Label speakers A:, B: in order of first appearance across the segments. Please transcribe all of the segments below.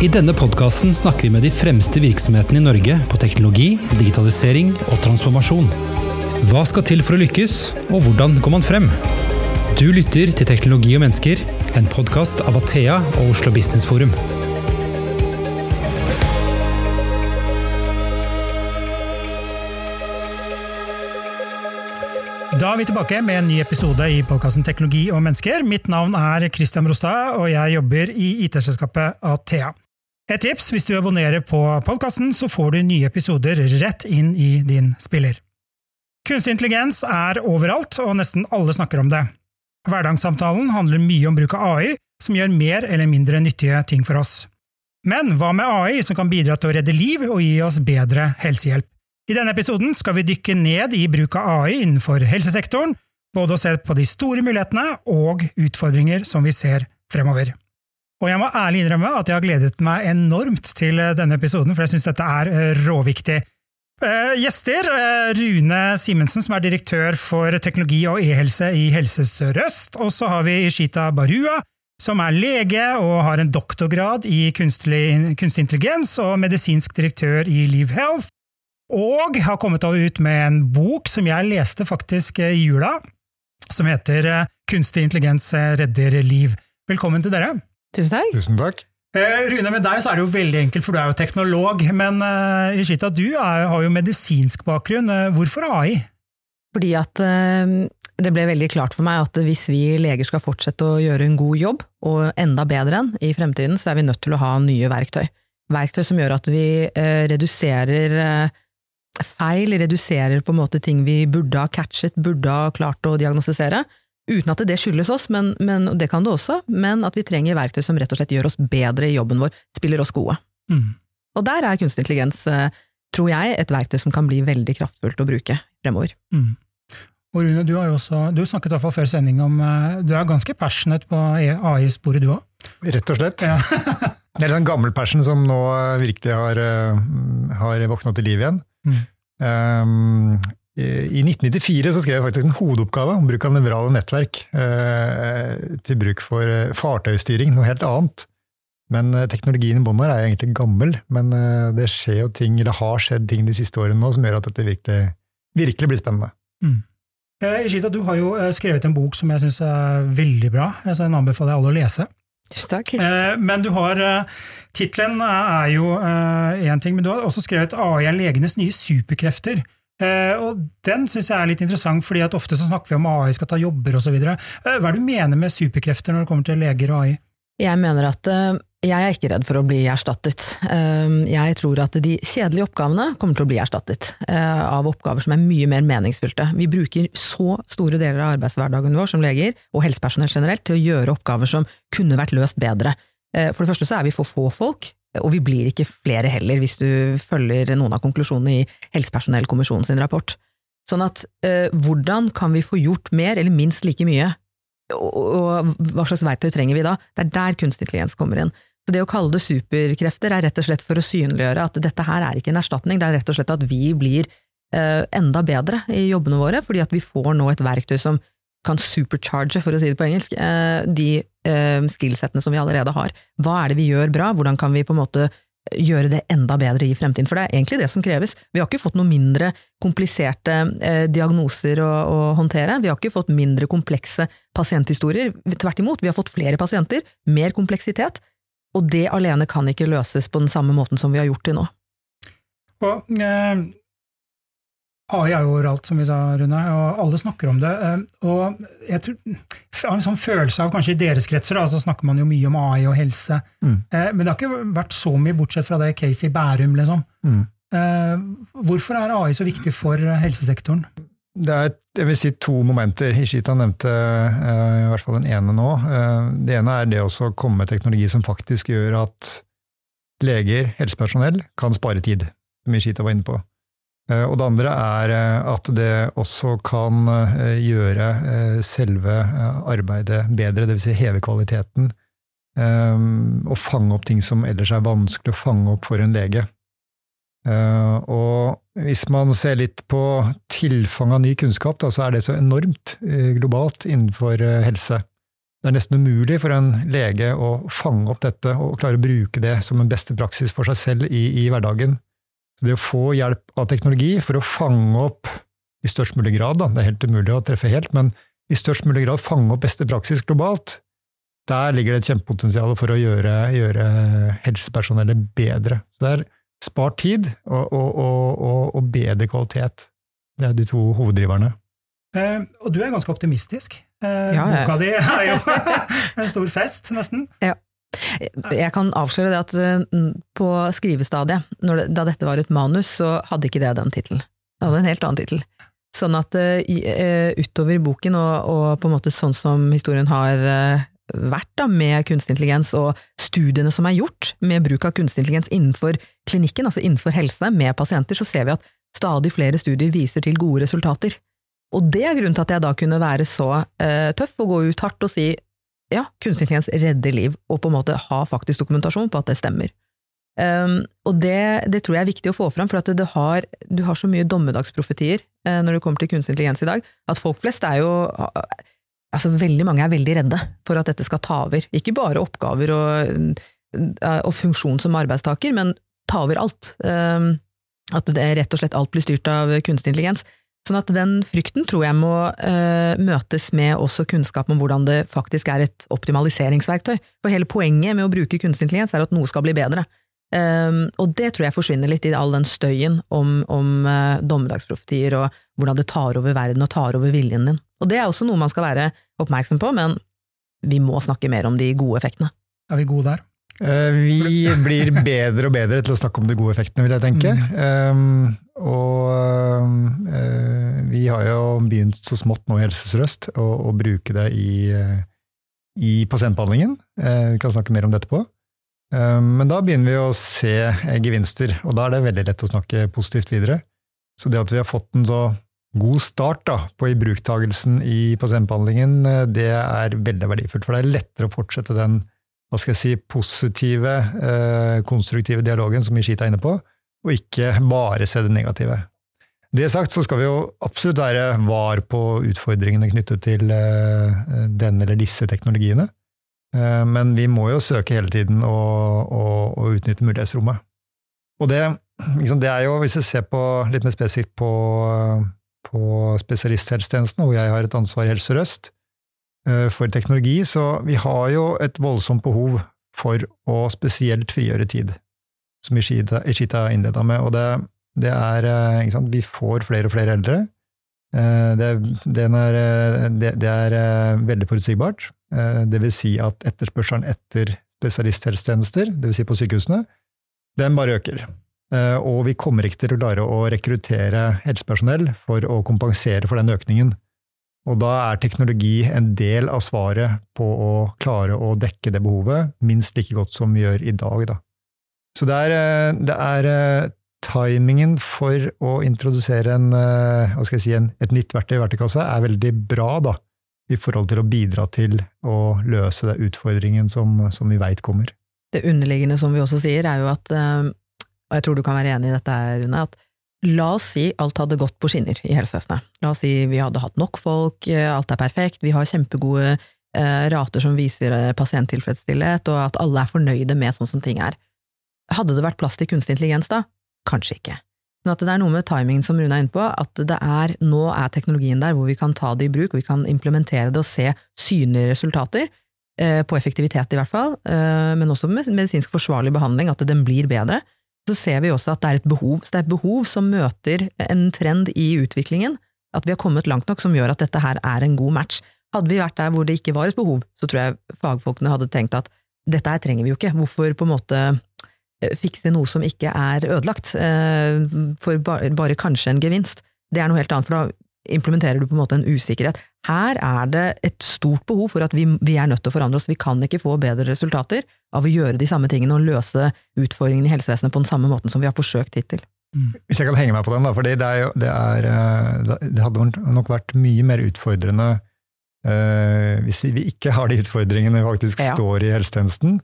A: I denne podkasten snakker vi med de fremste virksomhetene i Norge på teknologi, digitalisering og transformasjon. Hva skal til for å lykkes, og hvordan går man frem? Du lytter til Teknologi og mennesker, en podkast av Athea og Oslo Business Forum.
B: Da er vi tilbake med en ny episode i podkasten Teknologi og mennesker. Mitt navn er Christian Brostad, og jeg jobber i IT-selskapet Athea. Et tips, hvis du abonnerer på podkasten, så får du nye episoder rett inn i din spiller. Kunstig intelligens er overalt, og nesten alle snakker om det. Hverdagssamtalen handler mye om bruk av AI, som gjør mer eller mindre nyttige ting for oss. Men hva med AI som kan bidra til å redde liv og gi oss bedre helsehjelp? I denne episoden skal vi dykke ned i bruk av AI innenfor helsesektoren, både å se på de store mulighetene og utfordringer som vi ser fremover. Og jeg må ærlig innrømme at jeg har gledet meg enormt til denne episoden, for jeg syns dette er eh, råviktig. Uh, gjester Rune Simensen, som er direktør for teknologi og e-helse i Helse Sør-Øst. Og så har vi Ishita Barua, som er lege og har en doktorgrad i kunstig, kunstig intelligens og medisinsk direktør i Live Health. Og har kommet ut med en bok som jeg leste faktisk i jula, som heter Kunstig intelligens redder liv. Velkommen til dere.
C: Tusen takk.
D: Tusen takk.
B: Eh, Rune, med deg så er det jo veldig enkelt, for du er jo teknolog. Men uh, Ishita, du er, har jo medisinsk bakgrunn. Uh, hvorfor AI?
C: Fordi at uh, det ble veldig klart for meg at hvis vi leger skal fortsette å gjøre en god jobb, og enda bedre enn i fremtiden, så er vi nødt til å ha nye verktøy. Verktøy som gjør at vi reduserer feil, reduserer på en måte ting vi burde ha catchet, burde ha klart å diagnostisere Uten at det skyldes oss, men, men, det kan det også, men at vi trenger verktøy som rett og slett gjør oss bedre i jobben vår, spiller oss gode. Mm. Og der er kunstig intelligens, eh, tror jeg, et verktøy som kan bli veldig kraftfullt å bruke fremover. Mm.
B: Og Rune, du har jo også, du snakket i hvert fall før sending om eh, Du er ganske passionate på AI-sporet, du òg?
D: Rett og slett. Ja. det er den gammel passion som nå virkelig har, eh, har våkna til liv igjen. Mm. Um, i 1994 så skrev jeg faktisk en hodeoppgave om bruk av nevrale nettverk eh, til bruk for eh, fartøystyring, noe helt annet. Men eh, teknologien i bånn her er egentlig gammel, men eh, det skjer jo ting, eller har skjedd ting de siste årene nå som gjør at dette virkelig, virkelig blir spennende. Mm.
B: Eh, Ishita, du har jo eh, skrevet en bok som jeg syns er veldig bra, så den anbefaler jeg alle å lese.
C: Takk.
B: Men du har Tittelen er jo én ting, men du har også skrevet AI er legenes nye superkrefter. Eh, og Den syns jeg er litt interessant, fordi at ofte så snakker vi om AI skal ta jobber osv. Uh, hva er det du mener med superkrefter når det kommer til leger og AI?
C: Jeg mener at uh, jeg er ikke redd for å bli erstattet. Jeg tror at de kjedelige oppgavene kommer til å bli erstattet av oppgaver som er mye mer meningsfylte. Vi bruker så store deler av arbeidshverdagen vår som leger, og helsepersonell generelt, til å gjøre oppgaver som kunne vært løst bedre. For det første så er vi for få folk, og vi blir ikke flere heller, hvis du følger noen av konklusjonene i Helsepersonellkommisjonen sin rapport. Sånn at eh, hvordan kan vi få gjort mer, eller minst like mye, og, og, hva slags verktøy trenger vi da? Det er der kunstig intelligens kommer inn. Så det å kalle det superkrefter er rett og slett for å synliggjøre at dette her er ikke en erstatning, det er rett og slett at vi blir eh, enda bedre i jobbene våre, fordi at vi får nå et verktøy som kan supercharge, for å si det på engelsk, eh, de skillsettene som vi allerede har. Hva er det vi gjør bra, hvordan kan vi på en måte gjøre det enda bedre i fremtiden, for det er egentlig det som kreves. Vi har ikke fått noe mindre kompliserte eh, diagnoser å, å, håndtere, vi har ikke fått mindre komplekse pasienthistorier, tvert imot, vi har fått flere pasienter, mer kompleksitet, og det alene kan ikke løses på den samme måten som vi har gjort til nå.
B: Og, eh, AI er jo overalt, som vi sa, Rune, og alle snakker om det. Eh, og jeg, tror, jeg har en sånn følelse av, kanskje i deres kretser, da, så snakker man jo mye om AI og helse, mm. Eh, men det har ikke vært så mye, bortsett fra det Casey Bærum, liksom. Mm. Eh, hvorfor er AI så viktig for helsesektoren?
D: Det er jeg vil si to momenter. Hishita nevnte i hvert fall den ene nå. det ene er det å komme med teknologi som faktisk gjør at leger, helsepersonell, kan spare tid, som Hishita var inne på. Eh, og det andre er eh, at det også kan eh, gjøre selve arbeidet bedre, dvs. Si heve kvaliteten. Og fange opp ting som ellers er vanskelig å fange opp for en lege. Og hvis man ser litt på tilfang av ny kunnskap, da, så er det så enormt globalt innenfor helse. det er nesten umulig for en lege å fange opp dette og klare å bruke det som en beste praksis for seg selv i, i hverdagen. Så det å få hjelp av teknologi for å fange opp i størst mulig grad, da, det er helt umulig å treffe helt, men i størst mulig grad fange opp beste praksis globalt, der ligger det et kjempepotensial for å gjøre, gjøre helsepersonellet bedre. Så det er spart tid og, og, og, og bedre kvalitet. Det er de to hoveddriverne.
B: Eh, og du er ganske optimistisk. Eh,
C: Ja,
B: Boka di er jo en stor fest, nesten.
C: Jeg kan avsløre det at uh, på skrivestadiet, det, da dette var et manus, så hadde ikke det den tittelen. Det hadde en helt annen tittel. Sånn at uh, utover boken, og, og på en måte sånn som historien har uh, vært da, med kunstig intelligens, og studiene som er gjort med bruk av kunstig intelligens innenfor klinikken, altså innenfor helse, med pasienter, så ser vi at stadig flere studier viser til gode resultater. Og det er grunnen til at jeg da kunne være så uh, tøff og gå ut hardt og si ja, kunstig intelligens redder liv, og på en måte ha faktisk dokumentasjon på at det stemmer. Um, og det, det tror jeg er viktig å få fram, for at har, du har så mye dommedagsprofetier uh, når det kommer til kunstig intelligens i dag, at folk flest er jo Altså, veldig mange er veldig redde for at dette skal ta over. Ikke bare oppgaver og, uh, og funksjon som arbeidstaker, men ta over alt. Um, at det rett og slett alt blir styrt av kunstig intelligens. Sånn at den frykten tror jeg må uh, møtes med også kunnskap om hvordan det faktisk er et optimaliseringsverktøy. For hele poenget med å bruke kunstig intelligens er at noe skal bli bedre. Um, og det tror jeg forsvinner litt i all den støyen om, om uh, dommedagsprofetier og hvordan det tar over verden og tar over viljen din. Og det er også noe man skal være oppmerksom på, men vi må snakke mer om de gode effektene.
B: Er vi gode der?
D: Eh, Vi blir bedre og bedre til å snakke om de gode effektene, vil jeg tenke. Um, og uh, vi har jo begynt så smått nå i Helse Sør-Øst å, å bruke det i, uh, i pasientbehandlingen. Uh, vi kan snakke mer om det etterpå. Um, men da begynner vi å se gevinster, og da er det veldig lett å snakke positivt videre. Så det at vi har fått en så god start da, på ibruktagelsen i pasientbehandlingen, det er veldig verdifullt. For det er lettere å fortsette den hva skal jeg si, positive, eh, konstruktive dialogen som Ishita er inne på, og ikke bare se det negative. Det sagt så skal vi jo absolutt være var på utfordringene knyttet til eh, den eller disse teknologiene, eh, men vi må jo søke hele tiden å, å, å utnytte mulighetsrommet. Og det, liksom, det, er jo, hvis vi ser på, litt mer spesifikt på, på spesialisthelsetjenesten, hvor jeg har et ansvar i Helse Sør-Øst, for teknologi, så vi har jo et voldsomt behov for å spesielt frigjøre tid, som Ishita, Ishita innleda med. Og det, det er ikke sant, Vi får flere og flere eldre. Det, er, det, det er veldig forutsigbart. Det vil si at etterspørselen etter spesialisthelsetjenester, vil si på sykehusene, den bare øker. Og vi kommer ikke til å klare å rekruttere helsepersonell for å kompensere for den økningen. Og da er teknologi en del av svaret på å klare å dekke det behovet, minst like godt som vi gjør i dag. Da. Så det er, det er timingen for å introdusere en, hva skal jeg si, en, et nytt verktøy i verktøykassa er veldig bra, da, i forhold til å bidra til å løse den utfordringen som, som vi veit kommer.
C: Det underliggende som vi også sier, er jo at, og jeg tror du kan være enig i dette, Rune, at La oss si alt hadde gått på skinner i helsevesenet. La oss si vi hadde hatt nok folk, alt er perfekt, vi har kjempegode eh, rater som viser pasienttilfredsstillhet, og at alle er fornøyde med sånn som ting er. Hadde det vært plass til kunstig intelligens da? Kanskje ikke. Men at det er noe med timingen som Rune er inne på, at det er, nå er teknologien der hvor vi kan ta det i bruk, vi kan implementere det og se synlige resultater, eh, på effektivitet i hvert fall, eh, men også med medisinsk forsvarlig behandling, at den blir bedre så ser vi også at det er et behov. Så det er et behov som møter en trend i utviklingen, at vi har kommet langt nok som gjør at dette her er en god match. Hadde vi vært der hvor det ikke var et behov, så tror jeg fagfolkene hadde tenkt at dette her trenger vi jo ikke, hvorfor på en måte fikse noe som ikke er ødelagt, for bare kanskje en gevinst? Det er noe helt annet, for da implementerer du på en måte en usikkerhet. Her er det et stort behov for at vi, vi, er nødt til å forandre oss, vi kan ikke få bedre resultater av å gjøre de samme tingene og løse utfordringene i helsevesenet på den samme måten som vi har forsøkt hittil.
D: Mm. Hvis jeg kan henge meg på den, da, for det, det, er, det hadde nok vært mye mer utfordrende uh, hvis vi ikke har de utfordringene vi faktisk ja. står i helsetjenesten,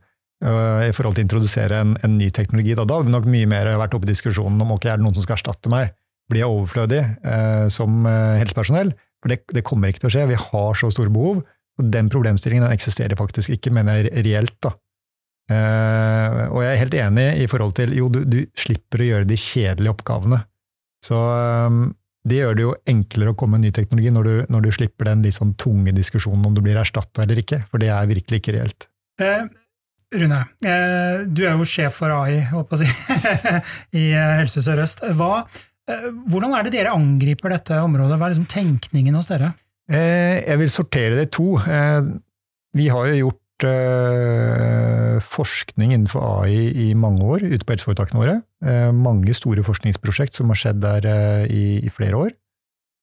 D: uh, i forhold til å introdusere en, en ny teknologi. Da, da hadde vi nok mye mer vært oppe i diskusjonen om ok, er det noen som skal erstatte meg? Blir jeg overflødig uh, som helsepersonell? For det, det, kommer ikke til å skje. Vi har så store behov. Og den problemstillingen den eksisterer faktisk ikke, mener jeg reelt. da. Eh, og jeg er helt enig i forhold til jo, du, du slipper å gjøre de kjedelige oppgavene. Så um, det gjør det jo enklere å komme med ny teknologi når du, når du slipper den litt sånn tunge diskusjonen om du blir erstatta eller ikke, for det er virkelig ikke reelt.
B: Eh, Rune, eh, du er jo sjef for AI si, i Helse Sør-Øst. Hvordan er det dere angriper dette området? Hva er liksom tenkningen hos dere?
D: Eh, jeg vil sortere det i to. vi har jo gjort uh, forskning innenfor AI i mange år ute på helseforetakene våre. Uh, mange store forskningsprosjekt som har skjedd der uh, i, i, flere år.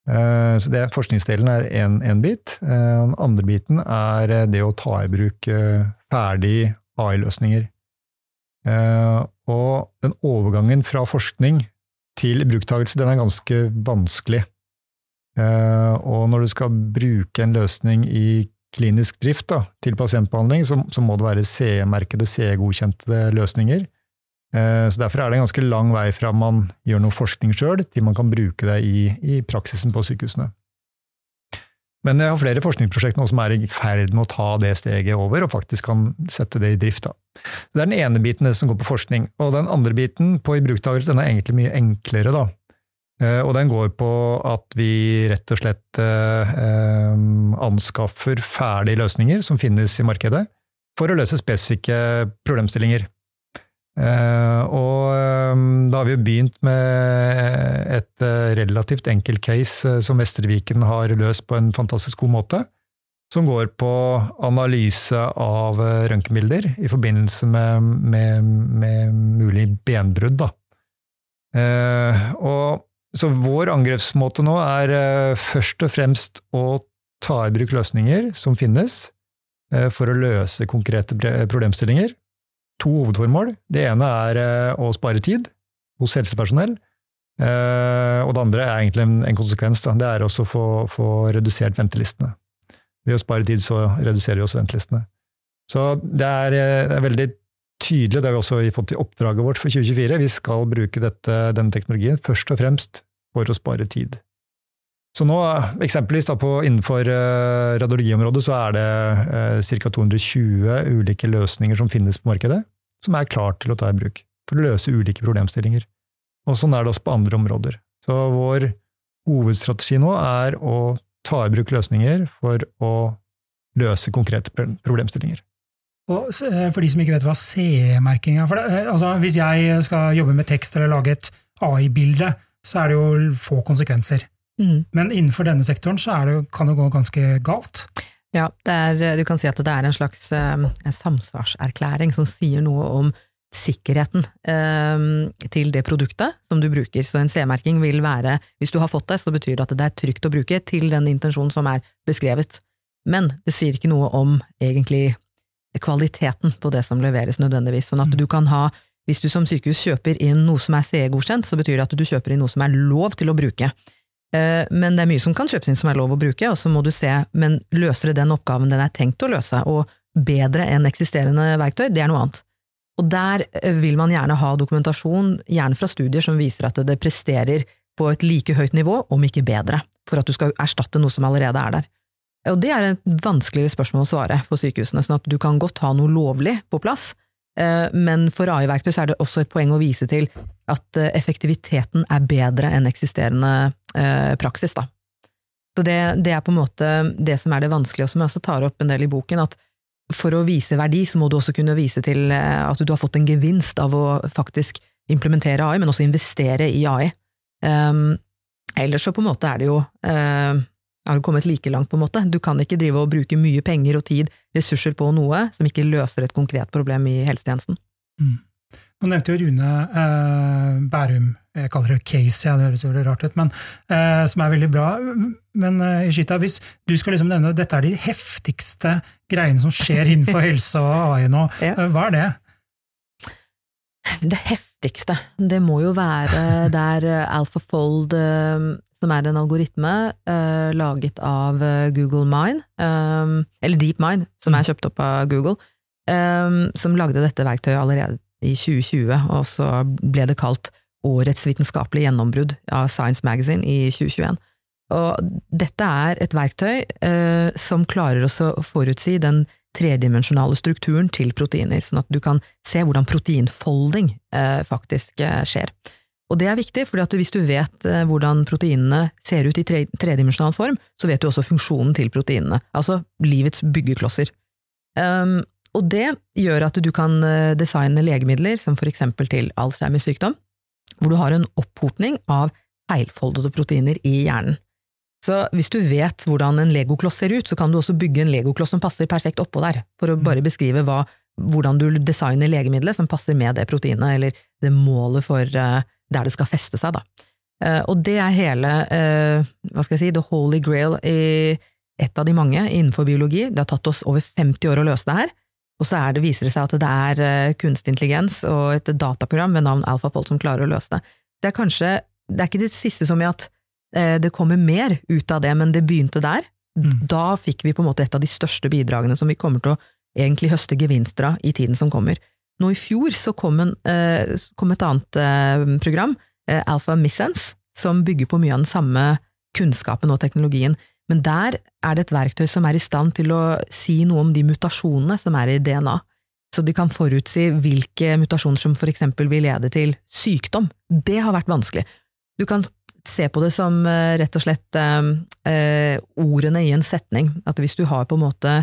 D: så det, Forskningsdelen er én bit. den andre biten er det å ta i bruk ferdig AI-løsninger. og den overgangen fra forskning til bruktagelse, den er ganske vanskelig. og når du skal bruke en løsning i klinisk drift da, til pasientbehandling, så, så, må det være CE-merkede, CE-godkjente løsninger. Eh, så Derfor er det en ganske lang vei fra man gjør noe forskning sjøl, til man kan bruke det i, i, praksisen på sykehusene. Men jeg har flere forskningsprosjekter nå som er i ferd med å ta det steget over, og faktisk kan sette det i drift. Da. Det er den ene biten det som går på forskning. Og den andre biten på ibruktakelse den er egentlig mye enklere. da. Eh, og den går på at vi rett og slett eh, eh, anskaffer ferdige løsninger som finnes i markedet, for å løse spesifikke problemstillinger. Og da har vi jo begynt med et relativt enkelt case som Vesterviken har løst på en fantastisk god måte, som går på analyse av røntgenbilder i forbindelse med, med, med mulig benbrudd. Da. Og så vår angrepsmåte nå er uh, først og fremst å ta i bruk løsninger som finnes, uh, for å løse konkrete problemstillinger. To hovedformål. Det ene er uh, å spare tid hos helsepersonell. og det andre er egentlig en, en konsekvens. Det er også å få, redusert ventelistene. Ved å spare tid så reduserer vi også ventelistene. Så det er veldig tydelig, det har vi også fått i oppdraget vårt for 2024. Vi skal bruke dette, denne teknologien først og fremst for å spare tid. Så nå, eksempelvis da på, innenfor uh, radiologiområdet, så er det uh, ca. 220 ulike løsninger som finnes på markedet, som er klart til å ta i bruk for å løse ulike problemstillinger. Og sånn er det også på andre områder. Så vår hovedstrategi nå er å ta i bruk løsninger for å løse konkrete problemstillinger.
B: Og eh, for de som ikke vet hva CE-merking er det, altså Hvis jeg skal jobbe med tekst eller lage et AI-bilde, så er det jo få konsekvenser. Mm. Men innenfor denne sektoren så det, kan det gå ganske galt.
C: Ja, er, du kan si at det er en slags en samsvarserklæring som sier noe om sikkerheten eh, til det produktet som du bruker. Så en C-merking vil være, hvis du har fått det, så betyr det at det er trygt å bruke til den intensjonen som er beskrevet. Men det sier ikke noe om egentlig kvaliteten på det som leveres nødvendigvis. Sånn at mm. du kan ha, hvis du som sykehus kjøper inn noe som er CE-godkjent, så betyr det at du kjøper inn noe som er lov til å bruke. Eh, men det er mye som kan kjøpes inn som er lov å bruke, og så må du se, men løser det den oppgaven den er tenkt å løse, og bedre enn eksisterende verktøy, det er noe annet. Og der eh, vil man gjerne ha dokumentasjon, gjerne fra studier som viser at det presterer på et like høyt nivå, om ikke bedre, for at du skal erstatte noe som allerede er der. Og det er et vanskeligere spørsmål å svare for sykehusene, sånn at du kan godt ha noe lovlig på plass, eh, men for AI-verktøy så er det også et poeng å vise til at eh, effektiviteten er bedre enn eksisterende eh, praksis, da. Så det, det, er på en måte det som er det vanskelige, og som jeg også tar opp en del i boken, at for å vise verdi, så må du også kunne vise til at du har fått en gevinst av å faktisk implementere AI, men også investere i AI. Um, ellers så på en måte er det jo uh, har kommet like langt, på en måte. Du kan ikke drive og bruke mye penger og tid, ressurser på noe som ikke løser et konkret problem i helsetjenesten. Mm.
B: Nå nevnte jo Rune eh, Bærum, jeg kaller det case, ja, det høres jo rart ut, men eh, som er veldig bra. Men eh, Ishita, hvis du skal liksom nevne dette er de heftigste greiene som skjer innenfor helse og AI nå, ja. Eh, hva er det?
C: Det heftigste, det må jo være der AlphaFold eh, som er en algoritme uh, laget av uh, Google Mine, um, eller DeepMind, som er kjøpt opp av Google, um, som lagde dette verktøyet allerede i 2020, og så ble det kalt Årets vitenskapelige gjennombrudd av Science Magazine i 2021. Og dette er et verktøy uh, som klarer også å forutsi den tredimensjonale strukturen til proteiner, sånn at du kan se hvordan proteinfolding uh, faktisk eh, skjer. Og det er viktig, for hvis du vet eh, hvordan proteinene ser ut i tre, tredimensjonal form, så vet du også funksjonen til proteinene, altså livets byggeklosser. Um, og det gjør at du kan eh, designe legemidler, som for eksempel til Alzheimers sykdom, hvor du har en opphopning av feilfoldede proteiner i hjernen. Så hvis du vet hvordan en legokloss ser ut, så kan du også bygge en legokloss som passer perfekt oppå der, for å bare beskrive hva, hvordan du designer legemiddelet som passer med det proteinet, eller det målet for uh, der det skal feste seg, da. Uh, og det er hele, uh, hva skal jeg si, the holy grail i et av de mange innenfor biologi. Det har tatt oss over 50 år å løse det her, og så det, viser det seg at det er kunstig intelligens og et dataprogram ved navn AlphaFold som klarer å løse det. Det er kanskje, det er ikke det siste som i at Eh, det kommer mer ut av det, men det begynte der. Mm. Da fikk vi på en måte et av de største bidragene som vi kommer til å egentlig høste gevinster av i tiden som kommer. Nå i fjor så kom, en, eh, kom et annet eh, program, Alpha Missense, som bygger på mye av den samme kunnskapen og teknologien, men der er det et verktøy som er i stand til å si noe om de mutasjonene som er i DNA. Så de kan forutsi hvilke mutasjoner som for eksempel vil lede til sykdom. Det har vært vanskelig. Du kan se på det som uh, rett og slett uh, uh, ordene i en setning. At hvis du har på en måte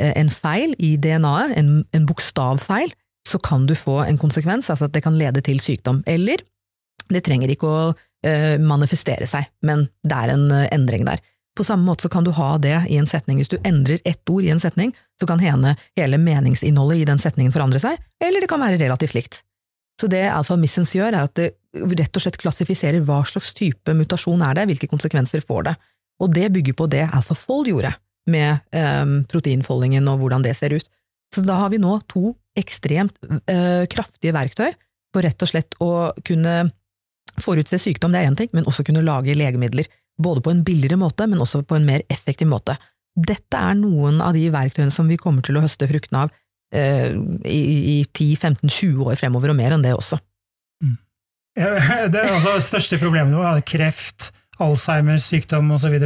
C: en feil i DNA-et, en, en bokstavfeil, så kan du få en konsekvens, altså at det kan lede til sykdom. Eller det trenger ikke å manifestere seg, men det er en endring der. På samme måte så kan du ha det i en setning. Hvis du endrer ett ord i en setning, så kan hene hele meningsinnholdet i den setningen forandre seg, eller det kan være relativt likt. Så det Alfa Missens gjør, er at det rett og slett klassifiserer hva slags type mutasjon er det, hvilke konsekvenser får det. Og det bygger på det AlphaFold gjorde, med um, proteinfoldingen og hvordan det ser ut. Så da har vi nå to ekstremt uh, kraftige verktøy for rett og slett å kunne forutse sykdom, det er én ting, men også kunne lage legemidler. Både på en billigere måte, men også på en mer effektiv måte. Dette er noen av de verktøyene som vi kommer til å høste fruktene av Eh, i, i 10-15-20 år fremover, og mer enn det også. Mm.
B: det er altså største problemet er kreft, Alzheimers sykdom osv.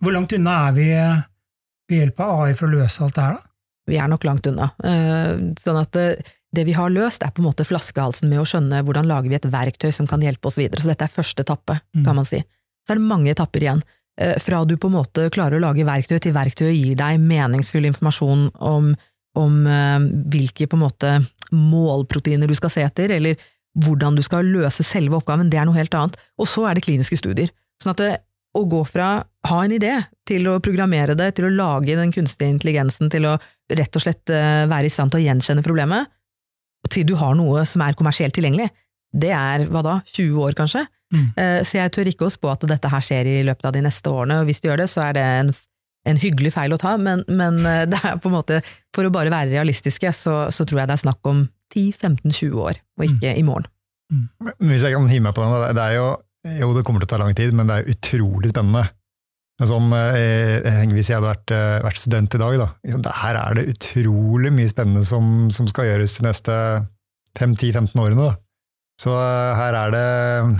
B: Hvor langt unna er vi ved hjelp av AI for å løse alt det her, da?
C: Vi er nok langt unna. Eh, sånn at det, det vi har løst, er på en måte flaskehalsen med å skjønne hvordan lager vi et verktøy som kan hjelpe oss videre. Så dette er første etappe, mm. kan man si. Så er det mange etapper igjen. Eh, fra du på en måte klarer å lage verktøy til verktøyet gir deg meningsfull informasjon om om eh, hvilke på en måte målproteiner du skal se etter, eller hvordan du skal løse selve oppgaven, det er noe helt annet. Og så er det kliniske studier. Sånn at det, å gå fra ha en idé, til å programmere det, til å lage den kunstige intelligensen, til å rett og slett eh, være i stand til å gjenkjenne problemet, til du har noe som er kommersielt tilgjengelig, det er hva da, 20 år kanskje? Mm. Eh, så jeg tør ikke å spå at dette her skjer i løpet av de neste årene, og hvis det gjør det, så er det en en hyggelig feil å ta, men, men, eh, det er på en måte, for å bare være realistiske, så, så tror jeg det er snakk om 10-15-20 år, og ikke mm. i morgen.
D: Mm. Hvis jeg kan hive meg på den, det er jo, jo, det kommer til å ta lang tid, men det er utrolig spennende. Sånn, eh, hvis jeg hadde vært, eh, vært, student i dag, da, her er det utrolig mye spennende som, som skal gjøres de neste 5-10-15 årene. Da. Så her er det,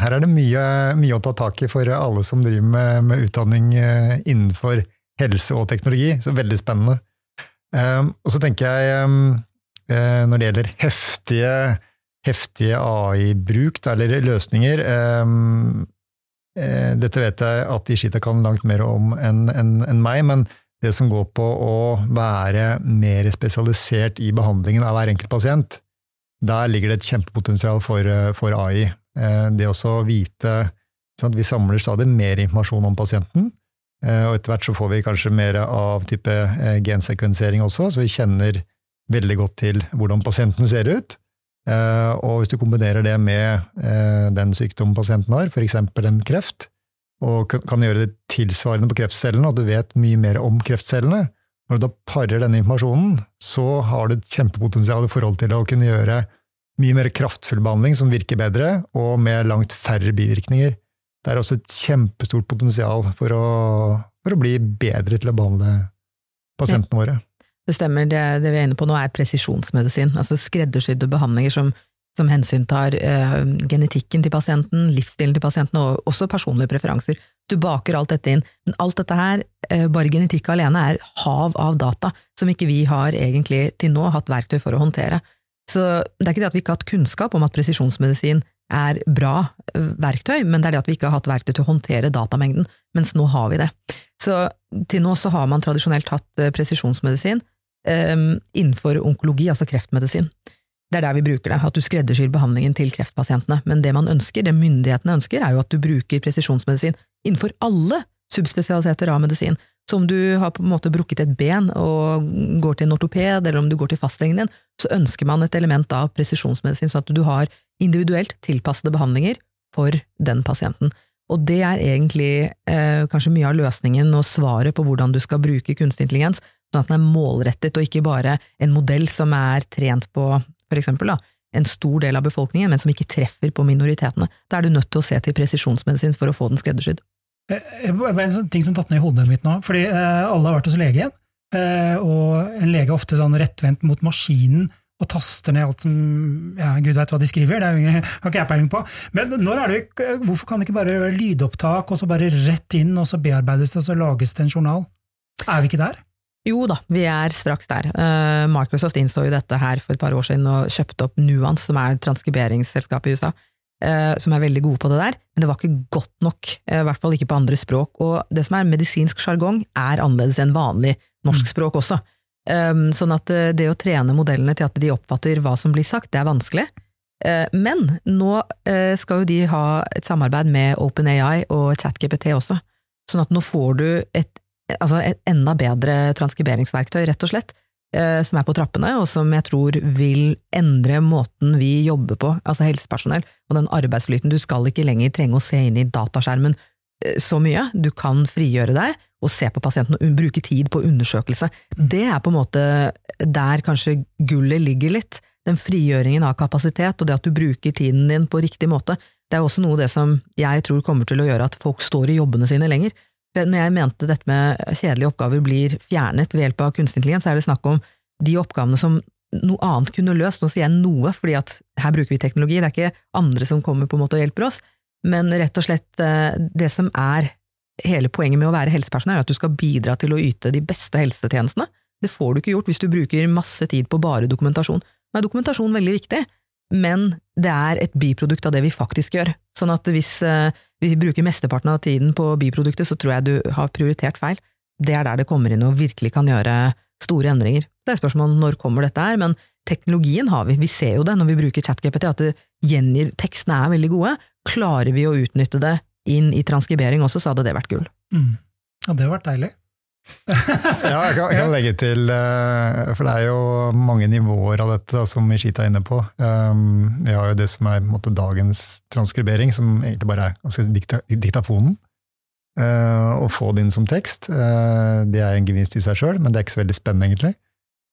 D: her er det mye, mye, å ta tak i for alle som driver med, med utdanning innenfor helse og teknologi. Så veldig spennende. Um, og så tenker jeg, um, når det gjelder heftige, heftige AI-bruk, eller løsninger um, uh, Dette vet jeg at Ishita kan langt mer om enn en, en meg, men det som går på å være mer spesialisert i behandlingen av hver enkelt pasient, der ligger det et kjempepotensial for, uh, for AI. Det å vite at Vi samler stadig mer informasjon om pasienten, Eh, og etter hvert så får vi kanskje mer av type eh, gensekvensering også, så vi kjenner veldig godt til hvordan pasienten ser ut. Eh, og hvis du kombinerer det med den sykdommen pasienten har, f.eks. en kreft, og kan gjøre det tilsvarende på kreftcellene, og du vet mye mer om kreftcellene, når du da parer denne informasjonen, så har du et kjempepotensial i forhold til å kunne gjøre mye mer kraftfull behandling som virker bedre, og med langt færre bivirkninger det er også et kjempestort potensial for å, for å bli bedre til å behandle pasientene våre.
C: Det stemmer. Det, det, vi er inne på nå, er presisjonsmedisin. Altså skreddersydde behandlinger som, som hensyntar eh, genetikken til pasienten, livsstilen til pasienten, og også personlige preferanser. Du baker alt dette inn. Men alt dette her, eh, bare genetikk alene, er hav av data som ikke vi har egentlig til nå hatt verktøy for å håndtere. Så det er ikke det at vi ikke har hatt kunnskap om at presisjonsmedisin er bra eh, verktøy, men det er det at vi ikke har hatt verktøy til å håndtere datamengden, mens nå har vi det. Så til nå så har man tradisjonelt hatt eh, presisjonsmedisin innenfor onkologi, altså kreftmedisin. Det er der vi bruker det, at du skreddersyr behandlingen til kreftpasientene. Men det man ønsker, det myndighetene ønsker, er jo at du bruker presisjonsmedisin innenfor alle subspesialiteter av medisin. Så om du har på en måte brukket et ben og går til en ortoped, eller om du går til fastlegen din, så ønsker man et element av presisjonsmedisin, sånn at du har individuelt tilpassede behandlinger for den pasienten. Og det er egentlig eh, kanskje mye av løsningen og svaret på hvordan du skal bruke kunstig intelligens, sånn at den er målrettet og ikke bare en modell som er trent på for eksempel da, en stor del av befolkningen, men som ikke treffer på minoritetene. Da er du nødt til å se til presisjonsmedisin for å få den skreddersydd.
B: Eh, eh, en sånn ting som tatt ned i hodet mitt nå, fordi eh, alle har vært hos legen, og en lege er ofte sånn rettvendt mot maskinen og taster ned alt som ja, Gud veit hva de skriver, det har ikke jeg peiling på. Men det, hvorfor kan det ikke bare gjøre lydopptak, og så bare rett inn, og så bearbeides det, og så lages det en journal? Er vi ikke der?
C: Jo da, vi er straks der. Microsoft innså jo dette her for et par år siden og kjøpte opp Nuance, som er transkriberingsselskapet i USA. Eh, som er veldig gode på det der, men det var ikke godt nok, eh, i hvert fall ikke på andre språk. Og det som er medisinsk sjargong, er annerledes enn vanlig norsk mm. språk også. Sånn at eh, det å trene modellene til at de oppfatter hva som blir sagt, det er vanskelig. Men nå skal jo de ha et samarbeid med OpenAI og ChatGPT også, sånn at nå får du et, altså et enda bedre transkriberingsverktøy, rett og slett, Eh, som er på trappene, og som jeg tror vil endre måten vi jobber på, altså helsepersonell, og den arbeidsflyten. Du skal ikke lenger trenge å se inn i dataskjermen eh, så mye. Du kan frigjøre deg og se på pasienten og bruke tid på undersøkelse. Det er på en måte der kanskje gullet ligger litt. Den frigjøringen av kapasitet, og det at du bruker tiden din på riktig måte. Det er også noe av det som jeg tror kommer til å gjøre at folk står i jobbene sine lenger. Når jeg mente dette med kjedelige oppgaver blir fjernet ved hjelp av kunstig intelligens, så er det snakk om de oppgavene som noe annet kunne løst. Nå sier jeg noe, fordi at her bruker vi teknologi, det er ikke andre som kommer på en måte og hjelper oss, men rett og slett eh, det som er hele poenget med å være helsepersonell, er at du skal bidra til å yte de beste helsetjenestene. Det får du ikke gjort hvis du bruker masse tid på bare dokumentasjon. Nå er dokumentasjon veldig viktig, men det er et biprodukt av det vi faktisk gjør. Sånn at hvis hvis vi bruker mesteparten av tiden på biproduktet, så tror jeg du har prioritert feil. Det er der det kommer inn og virkelig kan gjøre store endringer. Det er spørsmålet når kommer dette her, men teknologien har vi. Vi ser jo det når vi bruker ChatGPT, at det gjengir Tekstene er veldig gode. Klarer vi å utnytte det inn i transkribering også, så hadde det vært gull.
B: Mm. Ja, det hadde vært deilig
D: ja, jeg kan, jeg kan, legge til, eh, for det er jo mange nivåer av dette som Ishita er inne på. Um, vi har jo det som er måte, dagens transkribering, som egentlig bare er altså, dikta, diktafonen. Uh, få det inn som tekst, uh, det er en gevinst i seg sjøl, men det er ikke så veldig spennende, egentlig.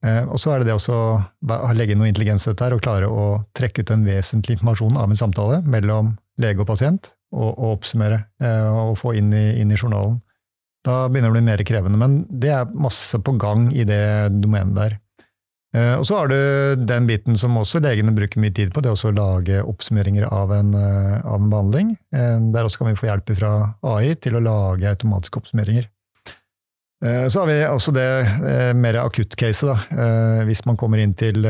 D: Uh, og så er det det å legge inn noe intelligens i dette og klare å trekke ut en vesentlig informasjon av en samtale mellom lege og pasient, og, og oppsummere og få inn i, inn i journalen. Da begynner det å bli mer krevende, men det er masse på gang i det domenet der. Eh, og så har du den biten som også legene bruker mye tid på, det er å lage oppsummeringer av en, eh, av en behandling. Eh, der også kan vi få hjelp fra AI til å lage automatiske oppsummeringer. Så har vi også det mer akutt-caset, da. Hvis man kommer inn til,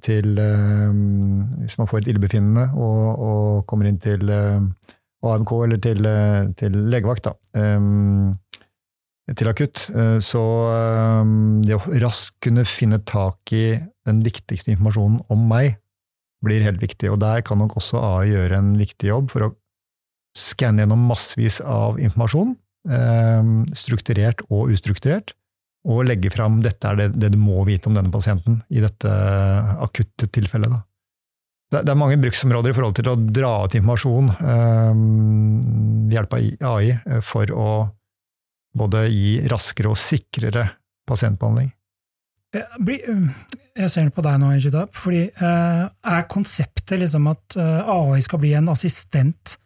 D: til Hvis man får et illebefinnende og, og, kommer inn til AMK eller til, til legevakt, da til akutt. Eh, så eh, det å raskt kunne finne tak i den viktigste informasjonen om meg, blir helt viktig. Og der kan nok også AI gjøre en viktig jobb for å skanne gjennom massevis av informasjon, eh, strukturert og ustrukturert, og legge fram dette er det, det du må vite om denne pasienten i dette akutte tilfellet. Da. Det er mange bruksområder i forhold til å dra ut informasjon ved hjelp av AI for å både gi raskere og sikrere pasientbehandling.
B: Jeg ser på deg nå, Ishita, fordi eh, er konseptet liksom at eh, AI skal bli en assistent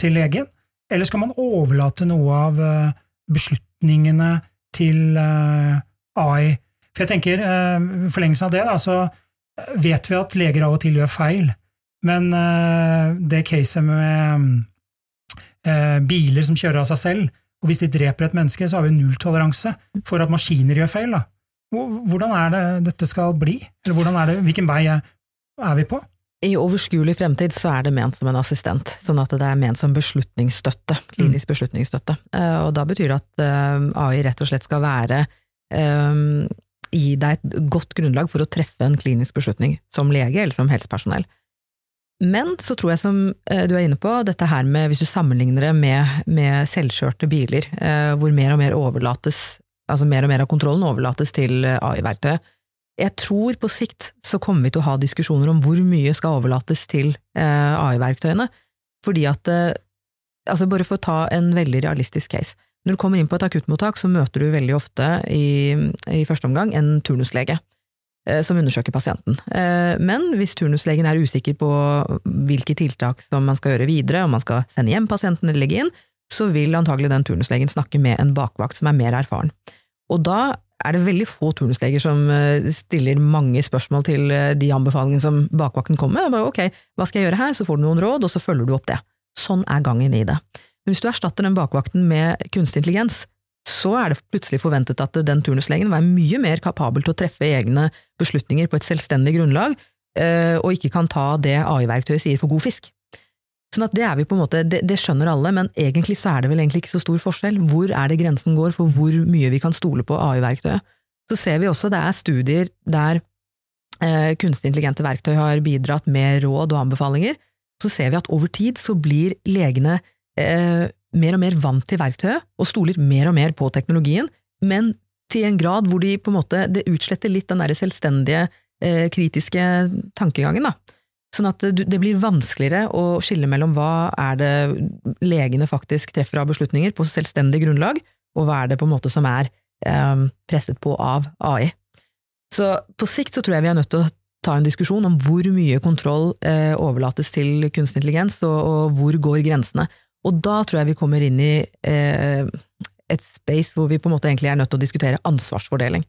B: til legen, eller skal man overlate noe av eh, beslutningene til AI? For jeg tenker, i forlengelsen av det, da, så vet vi at leger av og til gjør feil, men det caset med eh, biler som kjører av seg selv. Og hvis de dreper et menneske, så har vi nulltoleranse for at maskiner gjør feil. Da. Hvordan er det dette skal bli? Eller er det, hvilken vei er vi på?
C: I overskuelig fremtid så er det ment som en assistent, sånn at det er ment som beslutningsstøtte, klinisk beslutningsstøtte. Eh, og da betyr det at eh, AI rett og slett skal være um, gi deg et godt grunnlag for å treffe en klinisk beslutning, som lege eller som helsepersonell. Men så tror jeg, som du er inne på, dette her med, hvis du sammenligner det med, med selvkjørte biler, hvor mer og mer overlates, altså mer og mer av kontrollen overlates til AI-verktøyet, jeg tror på sikt så kommer vi til å ha diskusjoner om hvor mye skal overlates til eh, AI-verktøyene, fordi at eh, altså Bare for å ta en veldig realistisk case. Når du kommer inn på et akuttmottak, så møter du veldig ofte i, i første omgang en turnuslege eh, som undersøker pasienten. Eh, men hvis turnuslegen er usikker på hvilke tiltak som man skal gjøre videre, om man skal sende hjem pasienten eller legge inn, så vil antagelig den turnuslegen snakke med en bakvakt som er mer erfaren. Og da er det veldig få turnusleger som eh, stiller mange spørsmål til eh, de anbefalingene som bakvakten kommer med. Ok, hva skal jeg gjøre her? Så får du noen råd, og så følger du opp det. Sånn er gangen i det. Hvis du erstatter den bakvakten med kunstig intelligens, så er det plutselig forventet at den turnuslegen være mye mer kapabel til å treffe egne beslutninger på et selvstendig grunnlag, eh, og ikke kan ta det AI-verktøyet sier for god fisk. Sånn at det er vi på en måte, det, det, skjønner alle, men egentlig så er det vel egentlig ikke så stor forskjell. Hvor er det grensen går for hvor mye vi kan stole på AI-verktøyet? Så ser vi også det er studier der eh, kunstig intelligente verktøy har bidratt med råd og anbefalinger. Så ser vi at over tid så blir legene eh, mer og mer vant til verktøyet, og stoler mer og mer på teknologien, men til en grad hvor de på en måte, det utsletter litt den der selvstendige, eh, kritiske tankegangen. da. Sånn at det blir vanskeligere å skille mellom hva er det legene faktisk treffer av beslutninger på selvstendig grunnlag, og hva er det på en måte som er eh, presset på av AI. Så på sikt så tror jeg vi er nødt til å ta en diskusjon om hvor mye kontroll eh, overlates til kunstig intelligens, og, og, hvor går grensene. Og da tror jeg vi kommer inn i eh, et space hvor vi på en måte egentlig er nødt til å diskutere ansvarsfordeling.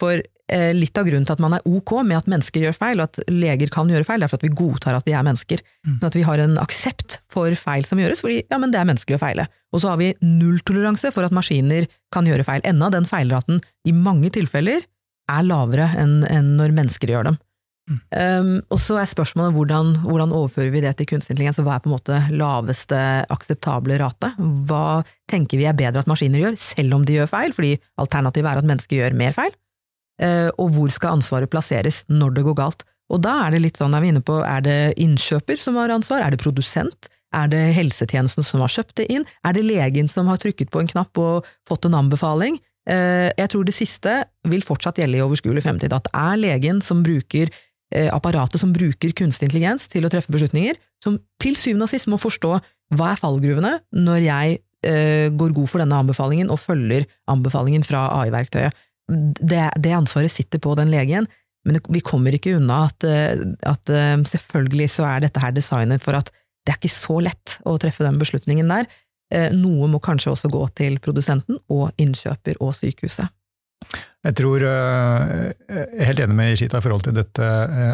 C: For Eh, litt av grunnen til at man er ok med at mennesker gjør feil, og at leger kan gjøre feil, er for at vi godtar at de er mennesker. Mm. Sånn at vi har en aksept for feil som gjøres, fordi ja, men det er menneskelig å feile. Og så har vi nulltoleranse for at maskiner kan gjøre feil. Enda den feilraten i mange tilfeller er lavere enn, enn når mennesker gjør dem. Mm. Um, og så er spørsmålet hvordan, hvordan, overfører vi det til kunstig intelligens, og hva er på en måte laveste akseptable rate? Hva tenker vi er bedre at maskiner gjør, selv om de gjør feil, fordi alternativet er at mennesker gjør mer feil? Uh, og hvor skal ansvaret plasseres når det går galt. Og da er det litt sånn, er vi inne på, er det innkjøper som har ansvar, er det produsent, er det helsetjenesten som har kjøpt det inn, er det legen som har trykket på en knapp og fått en anbefaling? Eh, jeg tror det siste vil fortsatt gjelde i overskuelig fremtid, at det er legen som bruker apparatet som bruker kunstig intelligens til å treffe beslutninger, som til syvende og sist må forstå hva er fallgruvene når jeg går god for denne anbefalingen og følger anbefalingen fra AI-verktøyet det, det, ansvaret sitter på den legen, men vi kommer ikke unna at, eh, at, eh, selvfølgelig så er dette her designet for at det er ikke så lett å treffe den beslutningen der. Eh, noe må kanskje også gå til produsenten og innkjøper og sykehuset.
D: Jeg tror, jeg er helt enig med Ishita i forhold til dette.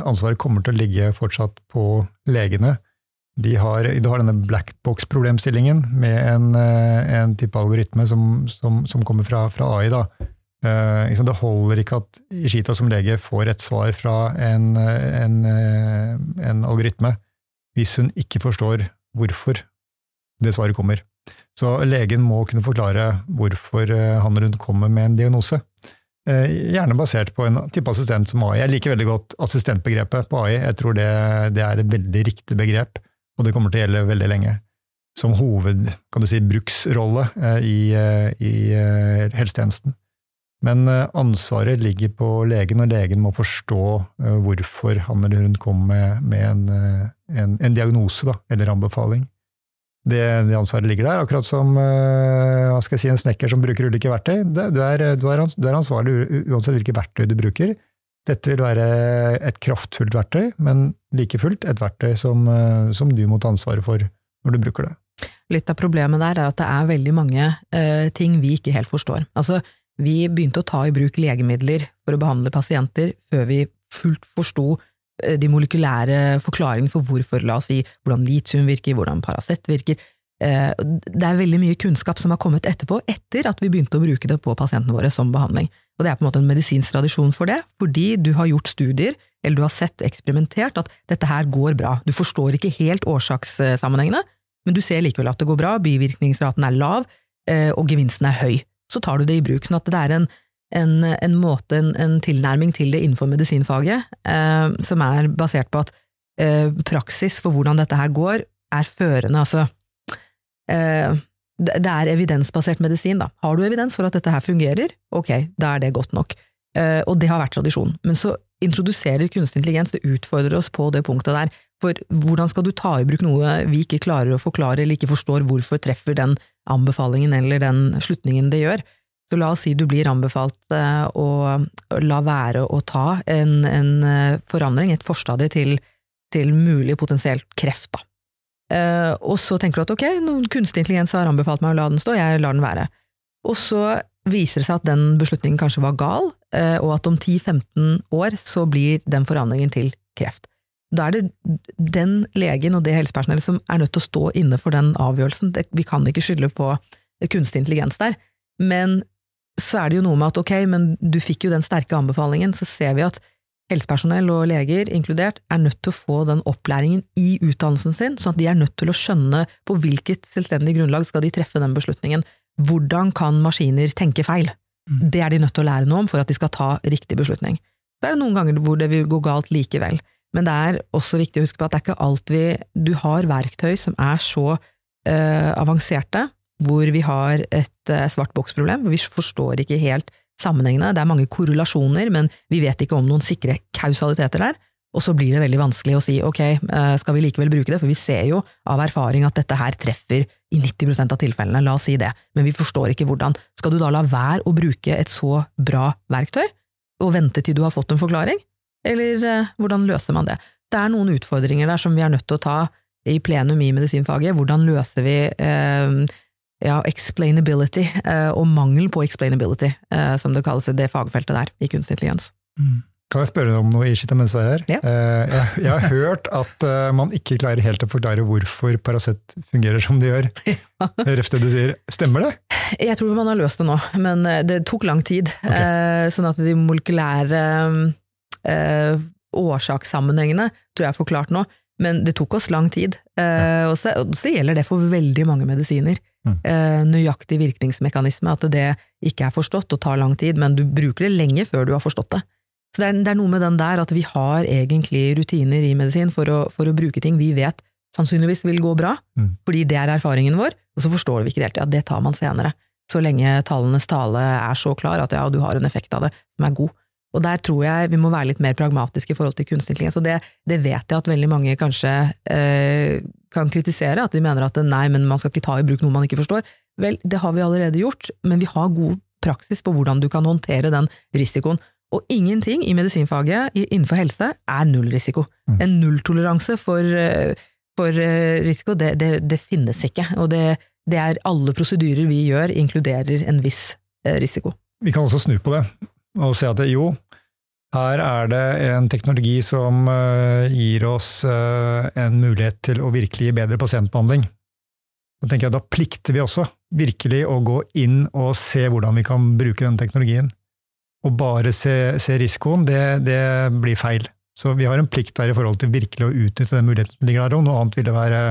D: Ansvaret kommer til å ligge fortsatt på legene. De har, du har denne blackbox-problemstillingen med en, en, type algoritme som, som, som kommer fra, fra AI. Da, det holder ikke at Ishita som lege får et svar fra en, en, eh, en, algoritme hvis hun ikke forstår hvorfor det svaret kommer. Så legen må kunne forklare hvorfor eh, han eller hun kommer med en diagnose. Uh, gjerne basert på en type assistent som AI. Jeg liker veldig godt assistentbegrepet på AI. Jeg tror det, det er et veldig riktig begrep, og det kommer til å gjelde veldig lenge som hoved, kan du si, bruksrolle i, i helsetjenesten. Men eh, ansvaret ligger på legen, og legen må forstå eh, hvorfor han eller hun kommer med, med en, eh, en, en, diagnose da, eller anbefaling. Det, det, ansvaret ligger der, akkurat som hva skal jeg si, en snekker som bruker ulike verktøy. Du er, du er, du er ansvarlig uansett hvilke verktøy du bruker. Dette vil være et kraftfullt verktøy, men like fullt et verktøy som, som du må ta ansvaret for når du bruker det.
C: Litt av problemet der er at det er veldig mange uh, ting vi ikke helt forstår. Altså, vi begynte å ta i bruk legemidler for å behandle pasienter før vi fullt forsto eh, de molekylære forklaringene for hvorfor, la oss si, hvordan litium virker, hvordan Paracet virker. det er veldig mye kunnskap som har kommet etterpå, etter at vi begynte å bruke det på pasientene våre som behandling. Og det er på en måte en medisinsk tradisjon for det, fordi du har gjort studier, eller du har sett eksperimentert at dette her går bra. Du forstår ikke helt årsakssammenhengene, men du ser likevel at det går bra, bivirkningsraten er lav, eh, og gevinsten er høy. Så tar du det i bruk. Sånn at det er en, en, en måte, en, en, tilnærming til det innenfor medisinfaget, eh, som er basert på at eh, praksis for hvordan dette her går, er førende. Altså, eh, det er evidensbasert medisin, da. Har du evidens for at dette her fungerer, ok, da er det godt nok. Eh, og det har vært tradisjon. Men så introduserer kunstig intelligens, det utfordrer oss på det punktet der. For hvordan skal du ta i bruk noe vi ikke klarer å forklare eller ikke forstår hvorfor treffer den anbefalingen eller den slutningen det gjør? Så la oss si du blir anbefalt eh, å la være å ta en, en eh, forandring, et forstadie til, til mulig potensielt kreft, da. Uh, og så tenker du at ok, kunstig intelligens har anbefalt meg å la den stå, jeg lar den være. Og så viser det seg at den beslutningen kanskje var gal, og at om 10-15 år så blir den forandringen til kreft. Da er det den legen og det helsepersonellet som er nødt til å stå inne for den avgjørelsen. Vi kan ikke skylde på kunstig intelligens der. Men så er det jo noe med at ok, men du fikk jo den sterke anbefalingen, så ser vi at helsepersonell og leger inkludert er nødt til å få den opplæringen i utdannelsen sin, sånn at de er nødt til å skjønne på hvilket selvstendig grunnlag skal de treffe den beslutningen. Hvordan kan maskiner tenke feil? Mm. Det er de nødt til å lære noe om for at de skal ta riktig beslutning. Så er det noen ganger hvor det vil gå galt likevel, men det er også viktig å huske på at det er ikke alt vi Du har verktøy som er så øh, avanserte, hvor vi har et uh, svart boks-problem, vi forstår ikke helt sammenhengene, det er mange korrelasjoner, men vi vet ikke om noen sikre kausaliteter der. Og så blir det veldig vanskelig å si ok, eh, skal vi likevel bruke det, for vi ser jo av erfaring at dette her treffer i 90% av tilfellene, la oss si det, men vi forstår ikke hvordan. Skal du da la være å bruke et så bra verktøy, og vente til du har fått en forklaring, eller eh, hvordan løser man det? Det er noen utfordringer der som vi er nødt til å ta i plenum i medisinfaget, hvordan løser vi eh, ja, explainability, eh, og mangel på explainability, eh, som det kalles i det fagfeltet der, i kunstig intelligens.
D: Mm. Kan jeg spørre deg om noe, Ishita, mens du er her?
C: Ja.
D: Eh, jeg, jeg, har hørt at man ikke klarer helt å forklare hvorfor Paracet fungerer som det gjør. Ref det du sier. Stemmer det?
C: Jeg tror man har løst det nå, men det tok lang tid. Okay. Sånn at de molekylære årsakssammenhengene tror jeg er forklart nå. Men det tok oss lang tid, så, og så gjelder det for veldig mange medisiner. Mm. Eh, nøyaktig virkningsmekanisme, at det ikke er forstått og tar lang tid, men du bruker det lenge før du har forstått det. Så det er, det er noe med den der at vi har egentlig rutiner i medisin for å, for å bruke ting vi vet sannsynligvis vil gå bra, mm. fordi det er erfaringen vår, og så forstår vi ikke det helt. Ja, det tar man senere. Så lenge tallenes tale er så klar at ja, du har en effekt av det som er god. Og der tror jeg vi må være litt mer pragmatiske i forhold til kunstig intelligens, og det, det, vet jeg at veldig mange kanskje eh, kan kritisere, at de mener at nei, men man skal ikke ta i bruk noe man ikke forstår. Vel, det har vi allerede gjort, men vi har god praksis på hvordan du kan håndtere den risikoen. Og ingenting i medisinfaget innenfor helse er nullrisiko. Mm. En nulltoleranse for, eh, for eh, risiko, det, det, det, finnes ikke. Og det, det, er alle prosedyrer vi gjør, inkluderer en viss eh, risiko.
D: Vi kan også snu på det og se at det, jo, her er det en teknologi som uh, gir oss uh, en mulighet til å virkelig gi bedre pasientbehandling. Da tenker jeg da plikter vi også virkelig å gå inn og se hvordan vi kan bruke den teknologien. Å bare se, se risikoen, det, det, blir feil. Så vi har en plikt der i forhold til virkelig å utnytte den muligheten som ligger der, og noe annet ville være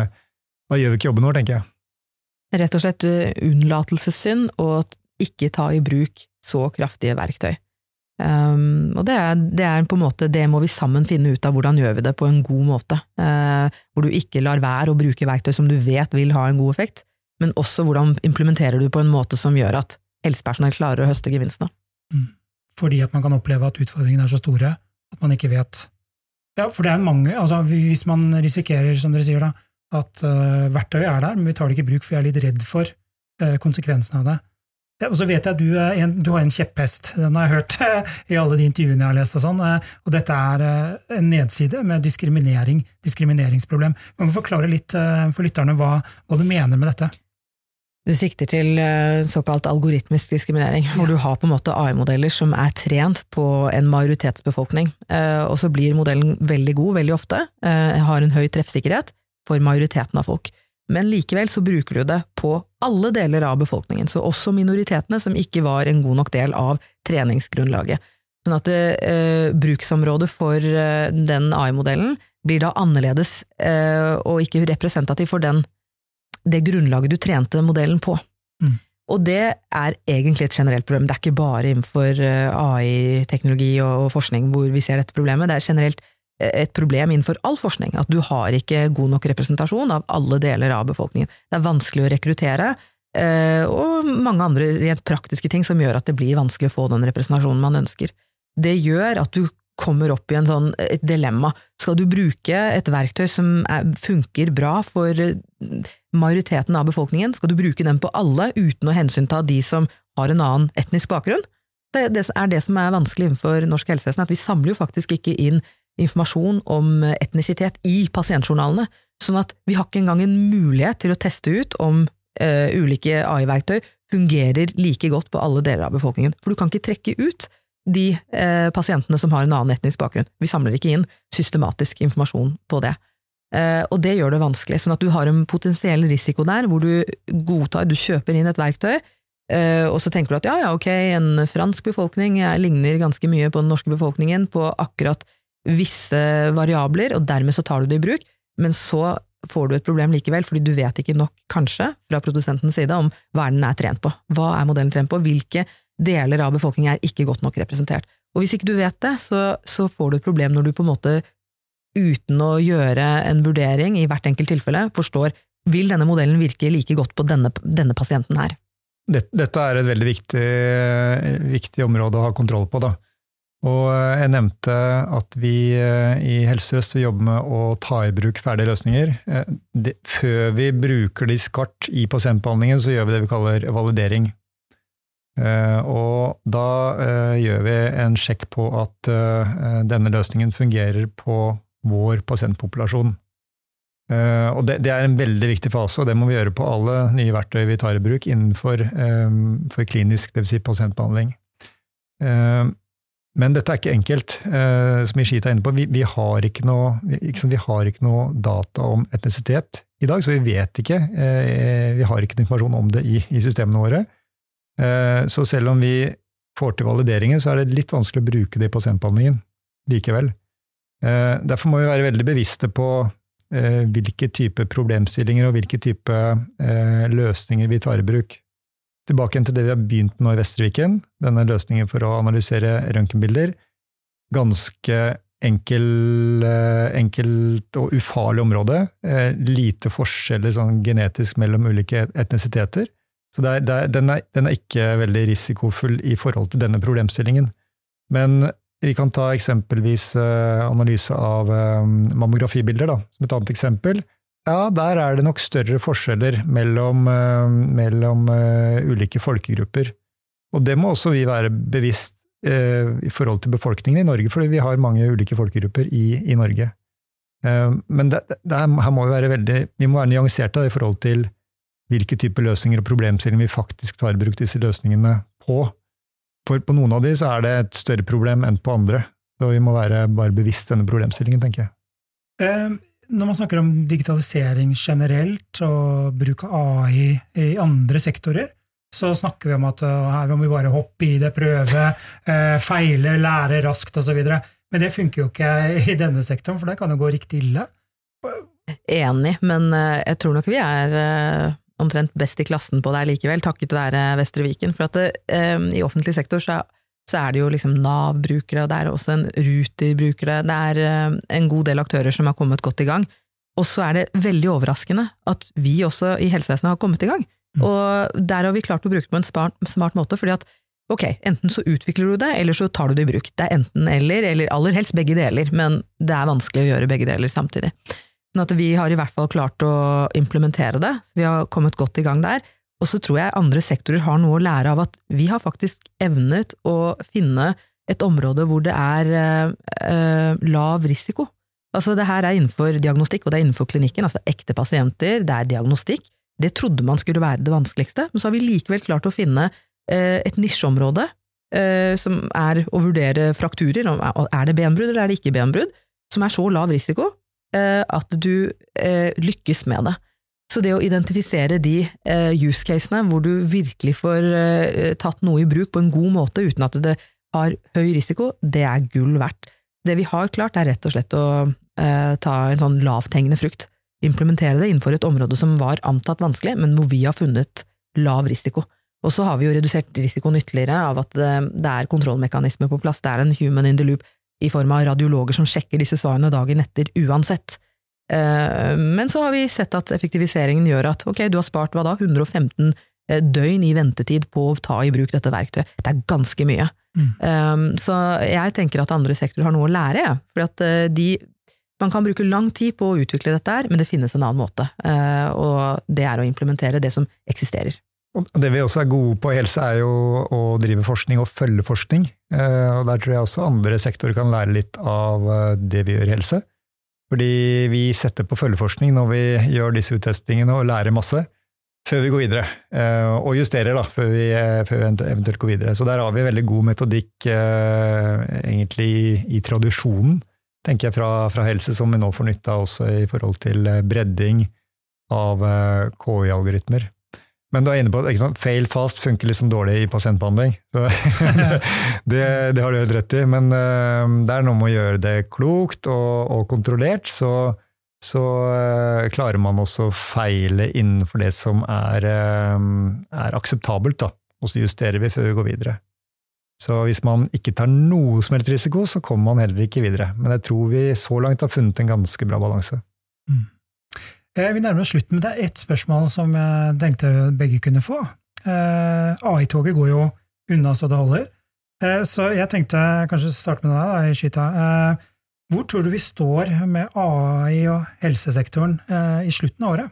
D: Da gjør vi ikke jobben vår, tenker jeg.
C: Rett og slett eh, unnlatelsessynd å ikke ta i bruk så kraftige verktøy. Um, og det er, det er, på en måte, det må vi sammen finne ut av hvordan gjør vi det på en god måte. Uh, hvor du ikke lar være å bruke verktøy som du vet vil ha en god effekt, men også hvordan implementerer du på en måte som gjør at helsepersonell klarer å høste gevinstene.
B: Mm. Fordi at man kan oppleve at utfordringene er så store at man ikke vet Ja, for det er mange altså Hvis man risikerer, som dere sier, da, at uh, verktøyet er der, men vi tar det ikke i bruk for vi er litt redd for uh, konsekvensene av det, og så vet jeg at du, du, har en kjepphest. Den har jeg hørt i alle de intervjuene jeg har lest. Og sånn, eh, og dette er eh, en nedside med diskriminering, diskrimineringsproblem. Man må forklare litt eh, for lytterne hva, hva du mener med dette.
C: Du sikter til såkalt algoritmisk diskriminering, hvor du har på en måte AI-modeller som er trent på en majoritetsbefolkning, og så blir modellen veldig god veldig ofte, har en høy treffsikkerhet for majoriteten av folk. Men likevel så bruker du det på alle deler av befolkningen, så også minoritetene som ikke var en god nok del av treningsgrunnlaget. Sånn at eh, bruksområdet for eh, den AI-modellen blir da annerledes eh, og ikke representativ for den, det grunnlaget du trente modellen på.
B: Mm.
C: Og det er egentlig et generelt problem. Det er ikke bare innenfor eh, AI-teknologi og forskning hvor vi ser dette problemet. Det er generelt et problem innenfor all forskning, at du har ikke god nok representasjon av alle deler av befolkningen. Det er vanskelig å rekruttere, eh, og mange andre rent praktiske ting som gjør at det blir vanskelig å få den representasjonen man ønsker. Det gjør at du kommer opp i en sånn, et dilemma. Skal du bruke et verktøy som er, funker bra for eh, majoriteten av befolkningen, skal du bruke den på alle uten å hensynta de som har en annen etnisk bakgrunn? Det, det er det som er vanskelig innenfor norsk helsevesen, at vi samler jo faktisk ikke inn informasjon om etnisitet i pasientjournalene, sånn at vi har ikke engang en mulighet til å teste ut om uh, ulike AI-verktøy fungerer like godt på alle deler av befolkningen. For du kan ikke trekke ut de uh, pasientene som har en annen etnisk bakgrunn. Vi samler ikke inn systematisk informasjon på det. Uh, og det gjør det vanskelig, sånn at du har en potensiell risiko der, hvor du godtar, du kjøper inn et verktøy, og så tenker du at ja, ja, ok, en fransk befolkning ligner ganske mye på den norske befolkningen på akkurat visse variabler, og dermed så tar du det i bruk, men så får du et problem likevel, fordi du vet ikke nok, kanskje, fra produsentens side om hva den er trent på. Hva er modellen trent på? Hvilke deler av befolkningen er ikke godt nok representert? Og hvis ikke du vet det, så, så får du et problem når du på en måte, uten å gjøre en vurdering i hvert enkelt tilfelle, forstår vil denne modellen virke like godt på denne, denne pasienten her.
D: Dette er et veldig viktig, viktig område å ha kontroll på. da. Og eh, jeg nevnte at vi eh, i Helse Sør-Øst jobber med å ta i bruk ferdige løsninger. Eh, før vi bruker de skarpt i pasientbehandlingen, så gjør vi det vi kaller validering. Og da gjør vi en sjekk på at denne løsningen fungerer på vår pasientpopulasjon. Og det, er en veldig viktig fase, og det må vi gjøre på alle nye verktøy vi tar i bruk innenfor for klinisk, dvs. Si pasientbehandling. Men dette er ikke enkelt, eh, som Ishita er inne på. Vi, vi, har noe, ikke vi, har ikke noe, data om etnisitet i dag, så vi vet ikke. Eh, vi har ikke noe informasjon om det i, i systemene våre. Eh, så selv om vi får til valideringen, så er det litt vanskelig å bruke det i pasientbehandlingen likevel. Eh, derfor må vi være veldig bevisste på eh, hvilke type problemstillinger og hvilke type eh, løsninger vi tar i bruk. Tilbake til det vi har begynt med nå i Vestre denne løsningen for å analysere røntgenbilder. Ganske enkel, eh, enkelt og ufarlig område. Eh, lite forskjeller sånn genetisk mellom ulike etnisiteter. Så det er, det er, den, er, den, er, ikke veldig risikofull i forhold til denne problemstillingen. Men vi kan ta eksempelvis eh, analyse av mammografibilder, da, som et annet eksempel. Ja, der er det nok større forskjeller mellom, uh, mellom uh, ulike folkegrupper. Og det må også vi være bevisst uh, i forhold til befolkningen i Norge, fordi vi har mange ulike folkegrupper i, i Norge. men det, det er, her må vi være veldig vi må være nyanserte i forhold til hvilke typer løsninger og problemstillinger vi faktisk tar i bruk disse løsningene på. For på noen av de så er det et større problem enn på andre. Så vi må være bare bevisst denne problemstillingen, tenker jeg.
B: Um når man snakker om digitalisering generelt og bruk av AI i andre sektorer, så snakker vi om at uh, her må vi bare hoppe i det, prøve, uh, feile, lære raskt osv. Men det funker jo ikke i denne sektoren, for det kan jo gå riktig ille.
C: Enig, men uh, jeg tror nok vi er omtrent best i klassen på det likevel, takket være Vestre Viken. For at det, i offentlig sektor så så er det jo liksom Nav-brukere, og det er også en Ruter-brukere. Det er eh, en god del aktører som har kommet godt i gang. Og så er det veldig overraskende at vi også i helsevesenet har kommet i gang. Mm. Og der har vi klart å bruke det på en smart, smart, måte, fordi at ok, enten så utvikler du det, eller så tar du det i bruk. Det er enten eller, eller aller helst begge deler, men det er vanskelig å gjøre begge deler samtidig. Men at vi har i hvert fall klart å implementere det, så vi har kommet godt i gang der. Og så tror jeg andre sektorer har noe å lære av at vi har faktisk evnet å finne et område hvor det er eh, lav risiko. Altså det her er innenfor diagnostikk, og det er innenfor klinikken, altså ekte pasienter, det er diagnostikk. Det trodde man skulle være det vanskeligste, men så har vi likevel klart å finne eh, et nisjeområde eh, som er å vurdere frakturer, er det benbrudd eller er det ikke benbrudd, som er så lav risiko eh, at du eh, lykkes med det. Så det å identifisere de eh, use casene hvor du virkelig får eh, tatt noe i bruk på en god måte uten at det har høy risiko, det er gull verdt. Det vi har klart, er rett og slett å eh, ta en sånn lavthengende frukt, implementere det innenfor et område som var antatt vanskelig, men hvor vi har funnet lav risiko. Og så har vi jo redusert risikoen ytterligere av at det, det er kontrollmekanismer på plass, det er en human in the loop i form av radiologer som sjekker disse svarene dagen etter uansett. Eh, Men så har vi sett at effektiviseringen gjør at ok, du har spart hva da, 115 eh, døgn i ventetid på å ta i bruk dette verktøyet. Det er ganske mye.
B: Mm.
C: Um, så jeg tenker at andre sektorer har noe å lære, for at eh, de man kan bruke lang tid på å utvikle dette her, men det finnes en annen måte, eh, og det er å implementere det som eksisterer.
D: Det vi også er gode på i helse, er jo å drive forskning og følge forskning. Eh, Og Der tror jeg også andre sektorer kan lære litt av eh, det vi gjør i helse. Fordi vi setter på følgeforskning når vi gjør disse uttestingene og lærer masse, før vi går videre. Eh, Og justerer da, før vi, eh, før vi eventuelt går videre. Så der har vi veldig god metodikk eh, egentlig i, tradisjonen, tenker jeg, fra, fra helse, som vi nå får nytte av også i forhold til bredding av KI-algoritmer. Men du er inne på at fail fast funker liksom dårlig i pasientbehandling. Så det, det har du helt rett i. Men eh, det er noe med å gjøre det klokt og, og kontrollert, så, så eh, klarer man også å feile innenfor det som er, eh, er akseptabelt. Da. Og så justerer vi før vi går videre. Så hvis man ikke tar noe som helst risiko, så kommer man heller ikke videre. Men jeg tror vi så langt har funnet en ganske bra balanse.
B: Eh, Vi nærmer oss slutten, men det er ett spørsmål som jeg tenkte begge kunne få. Eh, AI-toget går jo unna så det holder. Eh, Så jeg tenkte kanskje starte med deg, da, Ishita. Eh, Hvor tror du vi står med AI og helsesektoren eh, i slutten av året?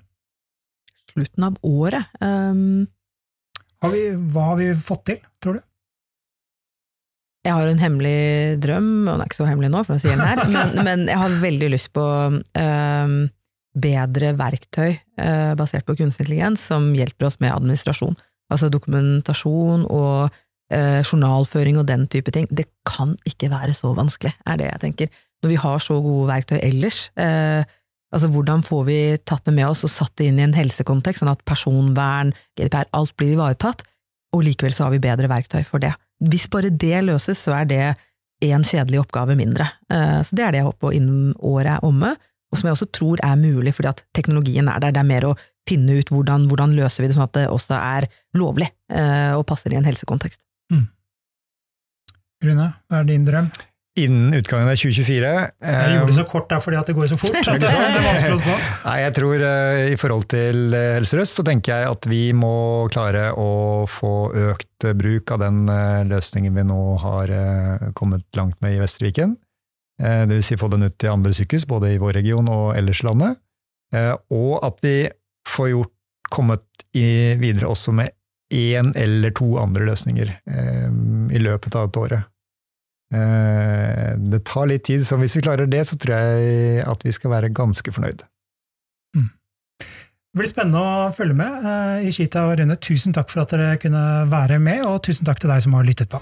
C: Slutten av året. Um,
B: Har vi, hva har vi fått til, tror du?
C: Jeg har en hemmelig drøm, og den er ikke så hemmelig nå, for å si den her, men, men jeg har veldig lyst på øhm, bedre verktøy eh, basert på kunstig intelligens som hjelper oss med administrasjon. Altså dokumentasjon og eh, journalføring og den type ting. Det kan ikke være så vanskelig, er det jeg tenker. Når vi har så gode verktøy ellers, eh, altså hvordan får vi tatt det med oss og satt det inn i en helsekontekst, sånn at personvern, GDPR, alt blir ivaretatt, og likevel så har vi bedre verktøy for det. Hvis bare det løses, så er det en kjedelig oppgave mindre. Eh, Så det er det jeg håper innen året er omme, og som jeg også tror er mulig fordi at teknologien er der. Det er mer å finne ut hvordan, hvordan løser vi det sånn at det også er lovlig eh, og passer i en helsekontekst.
B: Rune, hva er din drøm?
D: Innen utgangen av 2024
B: Jeg gjorde det så kort der fordi at det går så fort. at det er vanskelig å spå.
D: Nei, jeg tror eh, i forhold til eh, Helse Sør-Øst så tenker jeg at vi må klare å få økt eh, bruk av den eh, løsningen vi nå har eh, kommet langt med i Vestre Viken. Eh, Det vil si få den ut til andre sykehus, både i vår region og ellers i landet. Eh, Og at vi får gjort, kommet videre også med én eller to andre løsninger eh, i løpet av et året. Det tar litt tid, så hvis vi klarer det, så tror jeg at vi skal være ganske fornøyd.
B: Det blir spennende å følge med. Ishita og Rune, tusen takk for at dere kunne være med, og tusen takk til deg som har lyttet på.